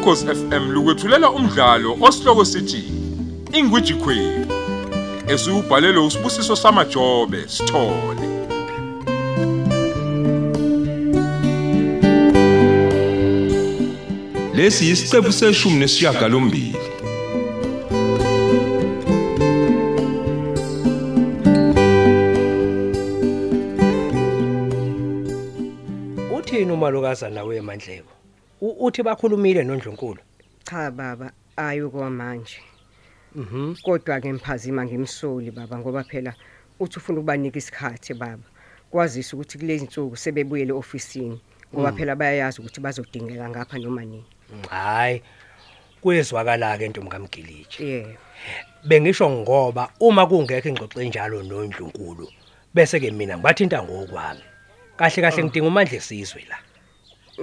ukhozi FM lukwethulela umdlalo osihloko sithi Ingwiji Queen esubhalelwe usibusiso samajobe sithole. Lesi isiqephu seshumi nesishiyagalombili. Uthini umalukazana wemandleko? Uthi bakhulumile noNdlunkulu. Cha baba, ayo kwamanje. Mhm. Kodwa ke mphazima ngimsoli baba ngoba phela uthi ufuna ukubanika isikhathi baba. Kwazisa ukuthi kulezi insuku sebebuyele ofisini ngoba phela bayayazi ukuthi bazodingeka ngapha noma nini. Hayi. Kuyezwakala ke ntombi kaMgiliji. Yeah. Bengisho ngoba uma kungekho ingxoxo enjalo noNdlunkulu bese ke mina ngibathinta ngokwami. Kahle kahle ngidinga umandla esizwe la.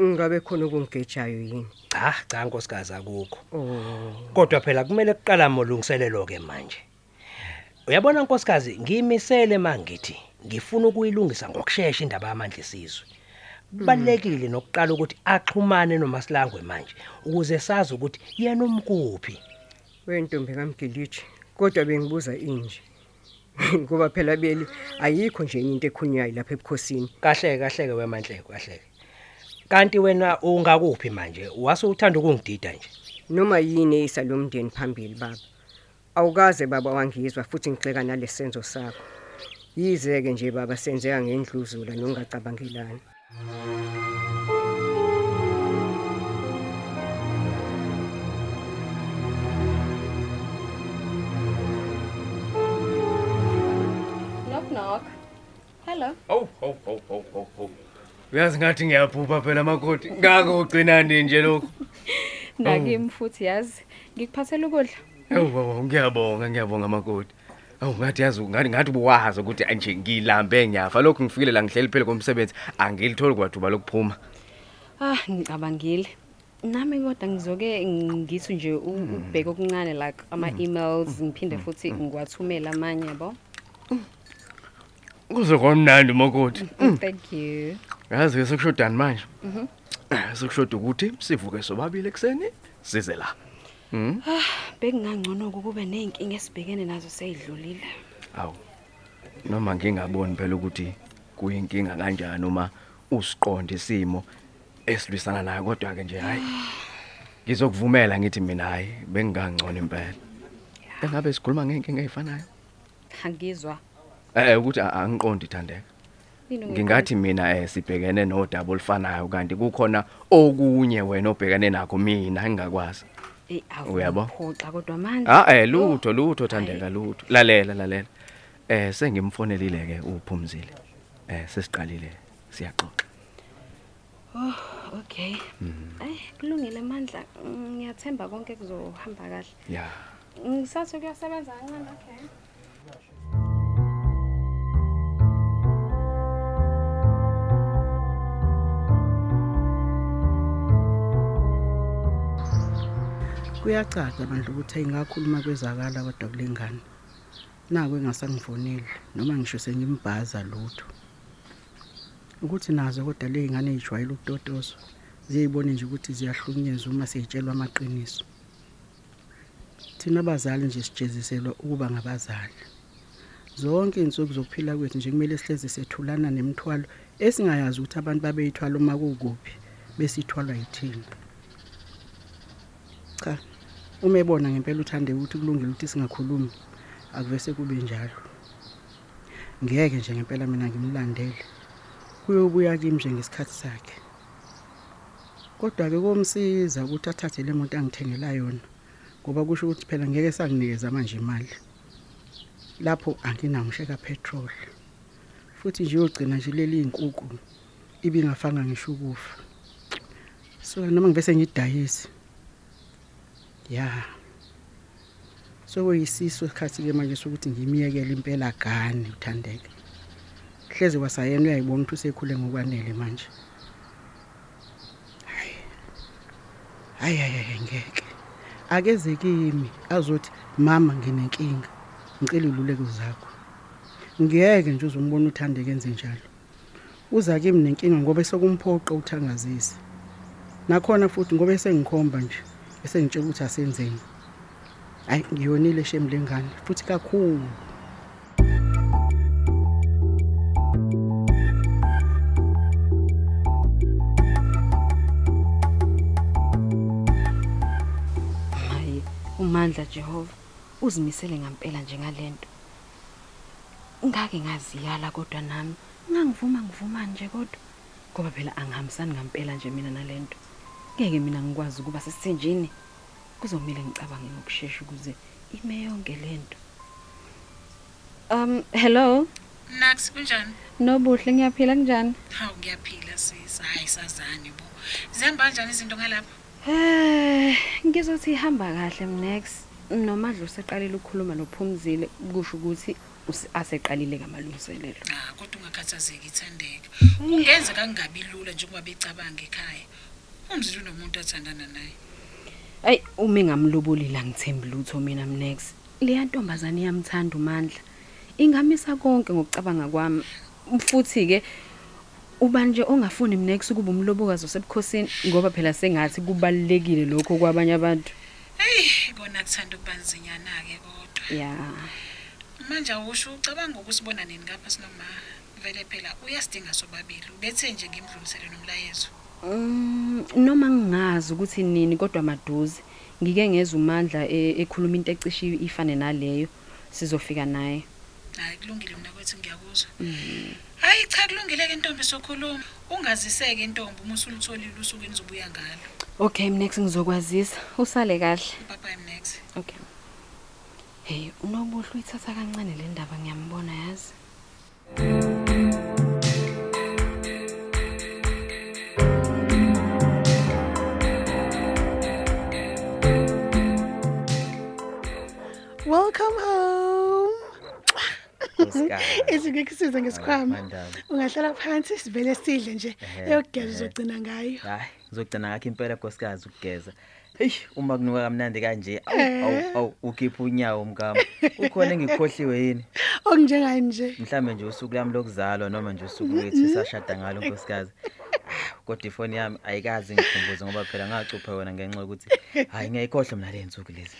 Ngabe khona okungejayo yini? Cha, cha nkosikazi akukho. Oh. Kodwa phela kumele kuqala molungiselelo ke manje. Uyabona nkosikazi ngimisele mangithi ngifuna ukuyilungisa ngokusheshsha indaba yamandla esizwe. Kubalekile nokuqala ukuthi axhumane noMasilangwe manje ukuze sazi ukuthi yena umkuphi. Wentombi kaMgiliji. Kodwa bengibuza inje. Ngoba phela beli ayikho nje into ekhunyayo lapha ebukhosini. Kahle kahle ke wemandleko kahle. Kanti wena ungakuphi manje? Wase uthanda ukungidida nje. Noma yini eyisa lomndeni phambili baba. Awukaze baba wangizwa futhi ngixeka nalesenzo sakho. Yizeke nje baba senzeka ngendluzula nongacabangilani. Knock knock. Hello. Awu awu awu awu awu awu. Uyazi ngathi ngiyaphupha phela makoti. Ngako ugcinani nje lokho. Nakimi futhi yazi ngikuphathela ukudla. Awu awu ngiyabonga ngiyabonga makoti. Awu ngathi yazi ngathi ngathi buwazi ukuthi nje ngilambe ngiyafa lokhu ngifikile la ngihleli phela komsebenzi angilitholi kwathuba lokuphuma. Ah ngicabangile. Nami kodwa ngizoke ngithi nje u- ubheke okuncane like ama emails ngiphinde futhi ngiwathumela amanye yabo. Kuze kwamnandi makoti. Thank you. Yazi sekushodani manje? Mhm. Sekushoda ukuthi sivuke sobabili ekseni size la. Mhm. Bekungangcono ukube nezinkinga esibhekene nazo seyidlulile. Awu. Noma ngingaboni phela ukuthi kuyinkinga kanjani uma usiqonda isimo esilwisana nayo kodwa ke nje hayi. Ngizokuvumela ngithi mina hayi bengingangcono impela. Engabe sikhuluma ngeenkinga ezifanayo? Angizwa. Eh ukuthi angiqondi ungekho- Ngingathi mina eh sibhekene nodaba olufanayo kanti kukhona okunye wena obhekane nakho mina engingakwazi. Eh Uyabo? awuphoxa kodwa manje. Ah eh lutho lutho thandeka lutho. Lalela lalela. Eh sengimfonelile ke uphumzile. Eh sesiqalile siyaxoxa. Oh, okay. Eh kulungile mandla. Mm, Ngiyathemba konke kuzohamba kahle. Yeah. Ngisathi kuyasebenza kancane okay. Kuyacaca bandla ukuthi ayingakhuluma kwezakala kodwa kulengane. Naku engasangifoneli noma ngisho sengimbhaza lutho. Ukuthi nazo kodwa lezingane ezijwayele ukutotoswa ziyibone nje ukuthi ziyahlukunyezwa uma seyitshelwa amaqiniso. Thina abazali nje sijeziselwa ukuba ngabazali. Zonke izinsuku zokuphila kwethu nje kumele sihleze sethulana nemithwalo esingayazi ukuthi abantu babeyithwala uma kukuphi besithwalwa yithina. Cha. Uma ebona ngempela uthande ukuthi kulungile ukuthi singakhulumi akuvese kube njalo. Ngeke nje ngempela mina ngimlandele. Kuyobuya kimi nje ngesikhathi sakhe. Kodwa ke komsiza ukuthi athathe le moto angithengela yona ngoba kusho ukuthi phela ngeke sanginikeza manje imali. Lapho anginangisheka petrol. Futhi nje uyogcina nje leli inkukhu ibingafanga ngisho ukufa. So noma ngivese ngidayise Ya. So kuyisiso isikhathi ke manje sokuthi ngimiyekele impela gane uthandeke. Hleze wasayena uyayibona ukuthi usekhule ngokwanele manje. Hayi. Hayi hayi ngeke. Akeze kimi azothi mama nginenkinga. Ngicela iluleko zakho. Ngiyeke nje uzombona uthandeke enze njalo. Uza kimi nenkinga ngoba sokumphoqa uthangazise. nakhona futhi ngoba esengikhomba nje bese ngitshela ukuthi asenzeni hayi ngiyonile shame lengane futhi kakhulu. Hayi umandla Jehova uzimisele ngempela nje ngalento. Ngake ngaziyala kodwa nami. Ngangivuma ngivuma nje kodwa. Ngoba phela angihambisani ngempela nje mina nalento. Ngeke mina ngikwazi ukuba sesithenjini kuzomela ngicabange ngokusheshsha ukuze ime yonke lento um hello Nax kunjani? nobuhle ngiyaphila kunjani Hawu ngiyaphila sis. Hayi sazani bo. Zihamba kanjani izinto ngalapha? Eh, ngizothi ihamba kahle mnex. Nomadlo useqalile ukukhuluma nophumzile kusho ukuthi usi- aseqalile kamalungiselelo. Ah, kodwa ungakhathazeki ithandeka. Ungenza kangabi lula njengoba becabanga ekhaya. Umzulu unomuntu athandana naye. Ey, uma ngamlobolila ngithembi lutho mina mnex. Leya ntombazane iyamthanda uMandla. Ingamisa konke ngokucabanga kwami. Futhi ke uba nje ongafuni mnex ukuba umlobokazi osebukhosini ngoba phela sengathi kubalekile lokho kwabanye abantu. Hey, kona kuthanda ukubanzinyana ke kodwa. Ya. Manje awusho ucabanga ukusibona nini ngapha sinoma vele phela uyasidinga sobabili. Ubethe nje ngimdlulisele nomlayezo. Mm, noma ngingazi ukuthi nini kodwa maduze ngike ngeza umandla e- ekhuluma into ecishi ifane naleyo sizofika naye Hayi kulungile mina kwethu ngiyakuzwa. Hayi cha kulungile ke intombi sokhuluma. Ungaziseke intombi uma usulutholile usuku enizobuya ngalo. okay next ngizokwazisa usale kahle Bye bye next. okay hey unobuhle uyithatha kancane le ndaba ngiyambona yazi Nkosikazi. Ethi ngikusiza ngesikhwama. Mandaba. Ungahlala phansi sivele sidle nje. Ehhe, Eyogeza ehhe. uzogcina ngayo. Hayi, ngizogcina ngakho impela nkosikazi ukugeza. Hey, uma kunuka kamnandi kanje, awu awu awu ukhipha unyawo mkama. Ukhona engikhohliwe yini? Okunjengani nje? Mhlambe nje usuku lami lokuzalwa noma nje usuku lethu sashada ngalo nkosikazi. Ah, Kodwa ifoni yami ayikazi ngikhumbuze ngoba phela ngacupha yona ngenxa yokuthi hayi ngiyayikhohlwa mina le nsuku lezi.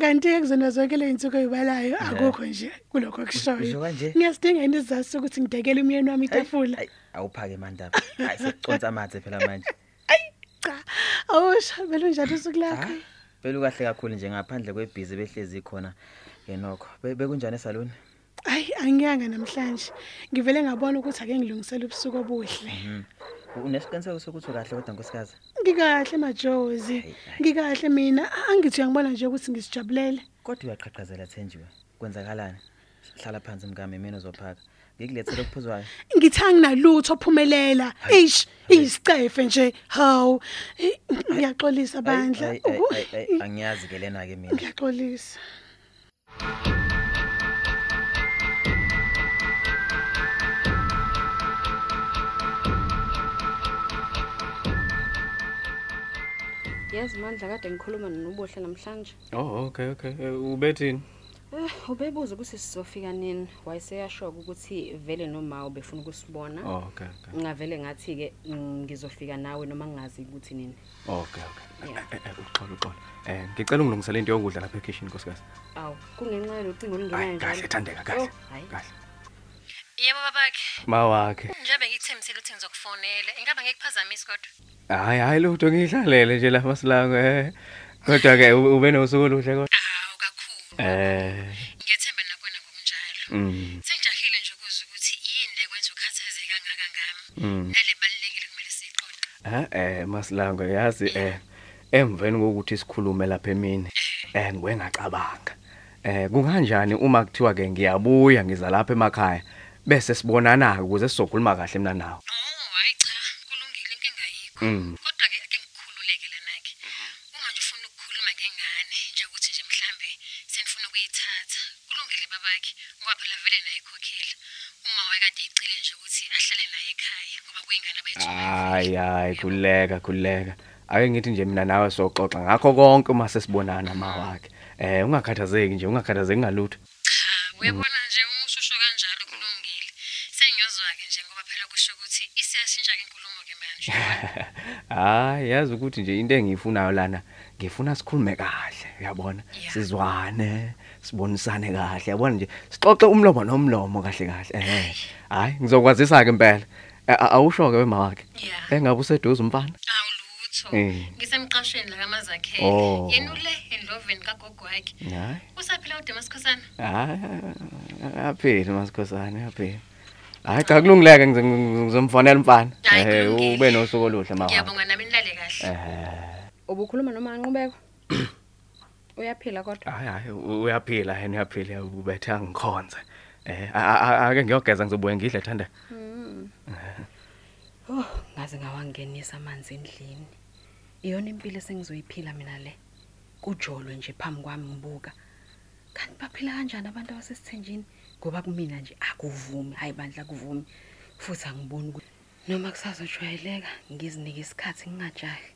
Kanti ke kuzona zonke le insuku ezibalayo akukho nje kulokho Usho okushoyo. kanje? Ngiyasidinga yini isizathu ukuthi ngidekele umyeni wami itafula. Hayi, awuphake mandaba. Hayi sekuconsa amathe phela manje. Cha. Awusho vele unjani usuku lakho? Hayi, Phela ukahle kakhulu nje ngaphandle kwebhizi behlezi khona ngenokho. Be- Bekunjani esaloni? Hayi angiyanga namhlanje. Ngivele ngabona ukuthi ake ngilungisele ubusuku obuhle. Unesiqiniseko sokuthi ukahle kodwa nkosikazi? Ngikahle majozi. Hayi, hayi. Ngikahle mina. Angithi uyangibona nje ukuthi ngisijabulele. Kodwa uyaqhaqhazela Thenjiwe. Kwenzakalani? Hlala phansi mkami mina uzophaka. Ngikulethele okuphuzwayo. ngithanga nalutho ophumelela eish isicefe nje hawu Eh, ngiyaxolisa bandla Ay, ay, ay, ay, ay, Angiyazi ke lena ke mina. ngiyaxolisa yazi mandla kade ngikhuluma nobuhle namhlanje Oh okay okay. Eh, Ubethini? eh ubebuza ukuthi sizofika nini wayeseyashoka ukuthi vele noma ubefuna ukusibona Oh okay okay. ngavele ngathi ke ngizofika nawe noma ngingazi ukuthi nini Okay okay. Yeah. Eh, eh, Uxolo uxolo. Eh ngicela ungilungisele into yokudla lapha ekitchen nkosikazi. awu kungenxa yalocingo Hayi olungenayo kahle thandeka kahle. Oh, hayi Kahle. Yebo babakhe. Mawakhe. Njengoba ngikuthembisile ukuthi ngizokufonela, ingaba ngikuphazamisi kodwa. Hayi hayi lutho ngihlalele nje lapha silango eh. Kodwa ke ube ube nosuku oluhle kodwa. Hawu kakhulu. Eh. Ngiyathemba nakwena ngokunjalo. Mm. Sengijahile nje ukuzwa ukuthi yini le kwenza ukhathazeka kangaka ngami. Mm. Nale balekile kumele siyiqonde. Ha eh masilango yazi eh emveni kokuthi sikhulume lapha emini eh ngiwe ngacabanga. Eh kunganjani uma kuthiwa ke ngiyabuya ngiza lapha emakhaya bese sibonana ukuze sizokhuluma kahle mina nawe. Oh, hayi cha, kulungile inkinga ayikho. Mm. Kodwa ke ake ngikhululeke lana ke. Uma nje ufuna ukukhuluma ngengane, nje ukuthi nje mhlambe senifuna ukuyithatha. Kulungile babakhe, ngoba phela vele naye ekhokhela. Uma wayekade ecile nje ukuthi ahlale naye ekhaya ngoba kuyingane abayithuma. Hayi hayi khuleka khuleka. Ake ngithi nje mina nawe soxoxa ngakho konke uma sesibonana mawakhe. Eh ungakhathazeki nje ungakhathazeki ngalutho. Cha, uyabona nje uma ushusho kanjalo kulungile. Sengiyozwa-ke nje ngoba phela kusho ukuthi isiyashintsha-ke inkulumo-ke manje. Hayi yazi ukuthi nje into engiyifunayo lana ngifuna sikhulume kahle uyabona sizwane sibonisane kahle yabona nje sixoxe umlomo nomlomo kahle kahle eh hayi ngizokwazisa ke impela awusho ke wema wakhe engabe useduze umfana Awulutho. Eh. Ngisemqashweni la kaMazakhele. Oh. Yena ule endloveni kagogo wakhe. Usaphila uDemasikhosana? hayi apheli masikhosana apheli hayi cha kulungileke ngize- ngizomfonela umfana Hhayi, eh kulungile. ube nosuku oluhle mama Ngiyabonga nami nilale kahle. eh Ubukhuluma noma Nqubeko? Uyaphila kodwa? hayi hayi u- uyaphila yena uyaphila ubethe angikhonze eh a- a- ake ngiyogeza ngizobuye ngidle thanda Mm. Oh, ngaze ngawangenisa amanzi endlini. Iyona impilo sengizoyiphila mina le. Kujolwe nje phambi kwami ngibuka. Kanti baphila kanjani abantu abasesithenjini? Ngoba kumina nje akuvumi, hayi bandla kuvumi. Futhi angiboni ukuthi noma kusazojwayeleka ngizinike isikhathi ngingajahi.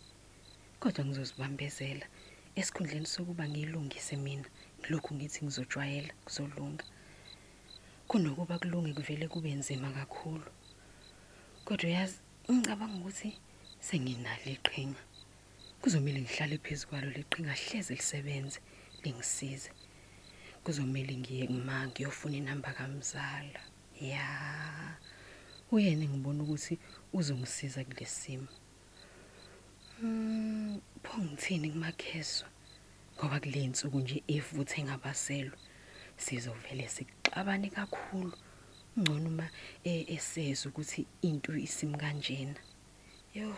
Kodwa ngizozibambezela esikhundleni sokuba ngiyilungise mina. Lokhu ngithi ngizojwayela kuzolunga. Kunokuba kulunge kuvele kube nzima kakhulu. Kodwa yazi ngicabanga ukuthi senginalo iqhinga. Kuzomela ngihlale phezukwalo leqhinga hleze lisebenze lingisize. Kuzomela ngiye kuma ngiyofuna inamba kamzala. Ya. Uyena ngibona ukuthi uzongisiza kulesimo. Mm, pho ngithini kumakheso? Ngoba kule insuku nje evuthe ngabaselo sizovele sixabane kakhulu. Ngcono uma eh, eseza ukuthi into isimi kanjena. Yo.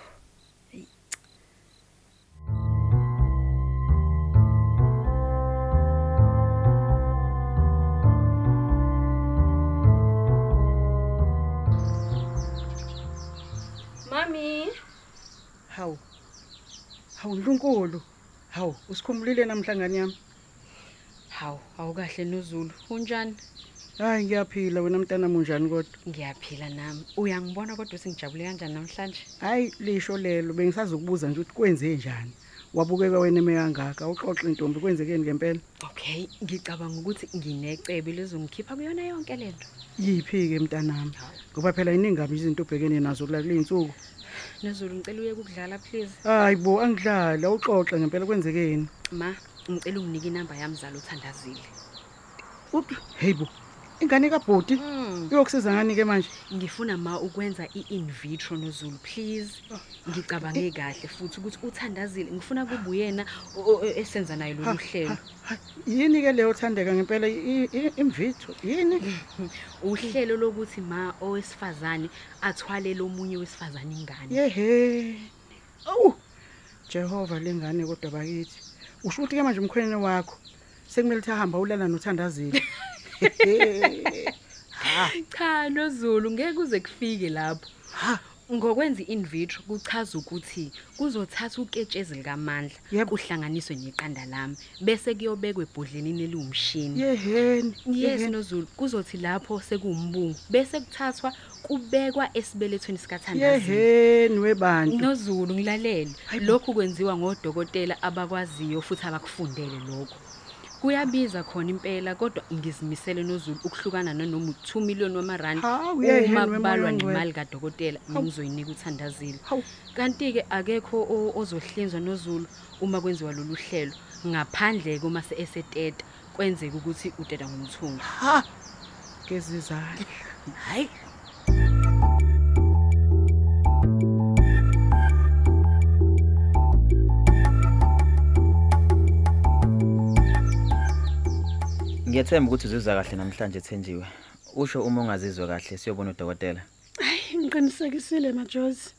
Hawu Nkulunkulu. Hawu usikhumulile namhlangani yami. hawu awukahle noZulu. Unjani? Hayi ngiyaphila wena mntana munjani kodwa? Ngiyaphila nami. Uyangibona kodwa sengijabule kanjani namhlanje? Hayi lisho lelo bengisazokubuza nje ukuthi kwenze njani. Wabukeka wena emekangaka uxoxe intombi kwenzekeni ngempela? Okay, ngicabanga ukuthi nginecebe lezongikhipha kuyona yonke lento. Yiphi ke mntanami? Ngoba phela iningabi izinto obhekene nazo kula kuleinsuku. noZulu ngicela uye ukudlala please. Hayi bo angidlala uxoxe ngempela kwenzekeni. Ma, ngicela unginike inamba yami zalo uthandazile. Uthi hey bo ingane kabhoti Mm. uyokusiza ngani ke manje? Ngifuna ma ukwenza i-in vitro noZulu please. Ngicabange kahle futhi ukuthi uthandazile ngifuna kube uyena o- o- esenza naye lolu hlelo. Yini ke leyo thandeka ngempela i- i- imvitho? Yini? Uhlelo lokuthi ma owesifazane athwalele omunye wesifazane ingane. Yehe. Awu. Jehova lengane kodwa bakithi. Usho ukuthi ke manje umkhwene wakho sekumele ukuthi ahamba ulala nothandazile. Cha noZulu ngeke kuze kufike lapho. Ngokwenza i-in vitro kuchaza ukuthi kuzothatha uketshezi likaMandla kuhlanganiswe neqanda lami bese kuyobekwe ebhodleleni eliwumshini. Yeheni. Yes yeheni. noZulu kuzothi lapho sekuwumbungu bese kuthathwa kubekwa esibelethweni sikathandazini. Yeheni webantu. noZulu ngilalele lokhu kwenziwa ngodokotela abakwaziyo futhi abakufundele lokho kuyabiza khona impela kodwa ngizimisele noZulu ukuhlukana nanoma u2 million wamarandi Hawu, yeheni uma wemoya kubalwa ongcwele. nemali kadokotela Hawu. ngizoyinika uthandazile kanti ke akekho o- ozohlinzwa noZulu uma kwenziwa lolu hlelo ngaphandle koma eseteta kwenzeka ukuthi uteta ngomthungo Ha. Gezizandla. hayi Ngiyethemba ukuthi uzizwa kahle namhlanje Thenjiwe. Usho uma ungazizwa kahle siyobona udokotela. Hayi ngiqinisekisile majozi.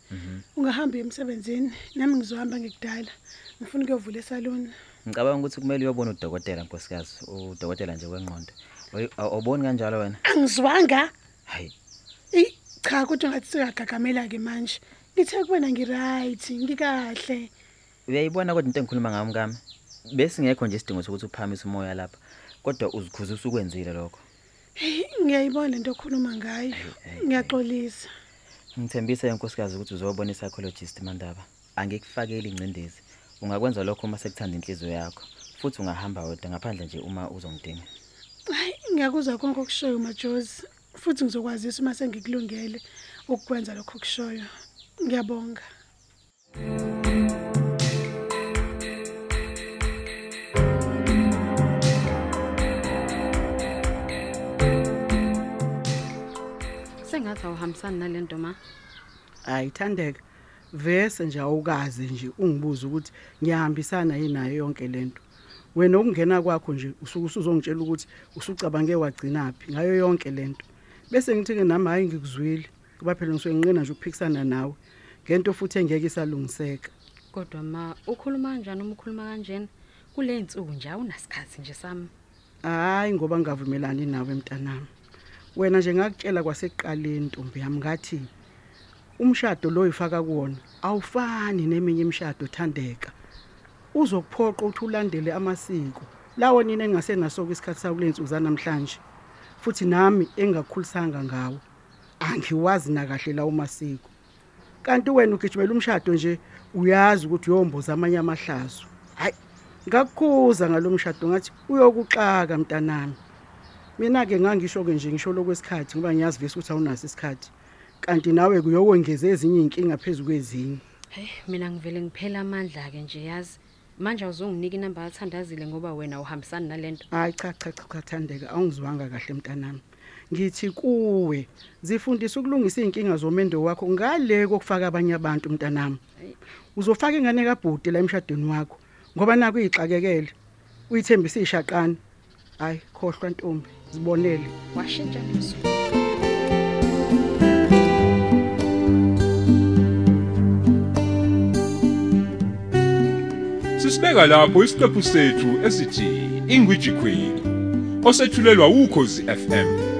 Ungahamba emsebenzini nami ngizohamba ngikudala. Ngifuna ukuyovula esaluni. Ngicabanga ukuthi kumele uyobona udokotela nkosikazi, udokotela nje wengqondo. Oy- aw- Awuboni kanjalo wena? Angizwanga. Hayi. Eh cha kodwa ngathi siyagagamela ke manje. Ngithe kuwena ngiright, ngikahle. Uyayibona kodwa into engikhuluma ngayo mkami. Bese ngekho nje isidingo sokuthi uphamise umoya lapha. Kodwa uzikhuza usukwenzile lokho. Hey ngiyayibona into okhuluma ngayo. Ngiyaxolisa. Ngithembisa inkosikazi ukuthi uzobona i-psychologist mandaba. Angikufakeli ingcindezi. Ungakwenza lokho uma sekuthanda inhliziyo yakho. Futhi ungahamba wedwa ngaphandle nje uma uzongidinga. Hayi ngiyakuzwa konke okushoyo majozi. futhi ngizokwazisa uma sengikulungele ukukwenza lokho kushoyo ngiyabonga sengathi awuhambisani nalento ma ayithandeka. Vese nje awukaze nje ungibuza ukuthi ngiyahambisana yinayo yonke lento wena okungena kwakho nje usuke usuzongitshela ukuthi usucabange wagcinaphi ngayo yonke lento bese ngithi ke nami hayi ngikuzwile. Kuba phela ngisuke nginqena nje ukuphikisana nawe. Ngento futhi engeke isalungiseka. Kodwa ma ukhuluma kanjani? Uma ukhuluma kanjena kule insuku nje awunasikhathi nje sami. Hayi ngoba ngingavumelani nawe mntanami. Wena nje ngakutshela kwasekuqaleni ntombi yami ngathi umshado lo ifaka kuwona awufani neminye imishado thandeka. Uzokuphoqa ukuthi ulandele amasiko. Lawo nina engasenasoka isikhathi sawo kulensuku zanamhlanje futhi nami engakukhulisanga ngawo angiwazi nakahle lawo masiko. Kanti wena ugijimela umshado nje uyazi ukuthi uyomboza amanye amahlazo. Hayi ngakukhuza ngalomshado ngathi uyokuxaka mntanami. Mina ke ngangisho ke nje ngisho lokwesikhathi ngoba ngiyazi vese ukuthi awunaso isikhathi. Kanti nawe kuyokwengeza ezinye inkinga phezulu kwezinye. Hey mina ngivele ngiphela amandla ke nje yazi? Manje awuzonginika inamba yathandazile ngoba wena uhambisani nalento hayi cha cha cha cha thandeka awungizwanga kahle mntanami. Ngithi kuwe zifundisa ukulungisa inkinga zomendo wakho ngale kokufaka abanye abantu mntanami. Uzofaka ingane kabhuti la emshadweni wakho ngoba naku ixakekele uyithembisa ishaqani hayi khohlwa ntombi. Zibonele. Washintsha leso Sisibeka lapho isiqephu sethu esithi Ingwiji Queen osethulelwa ukhozi FM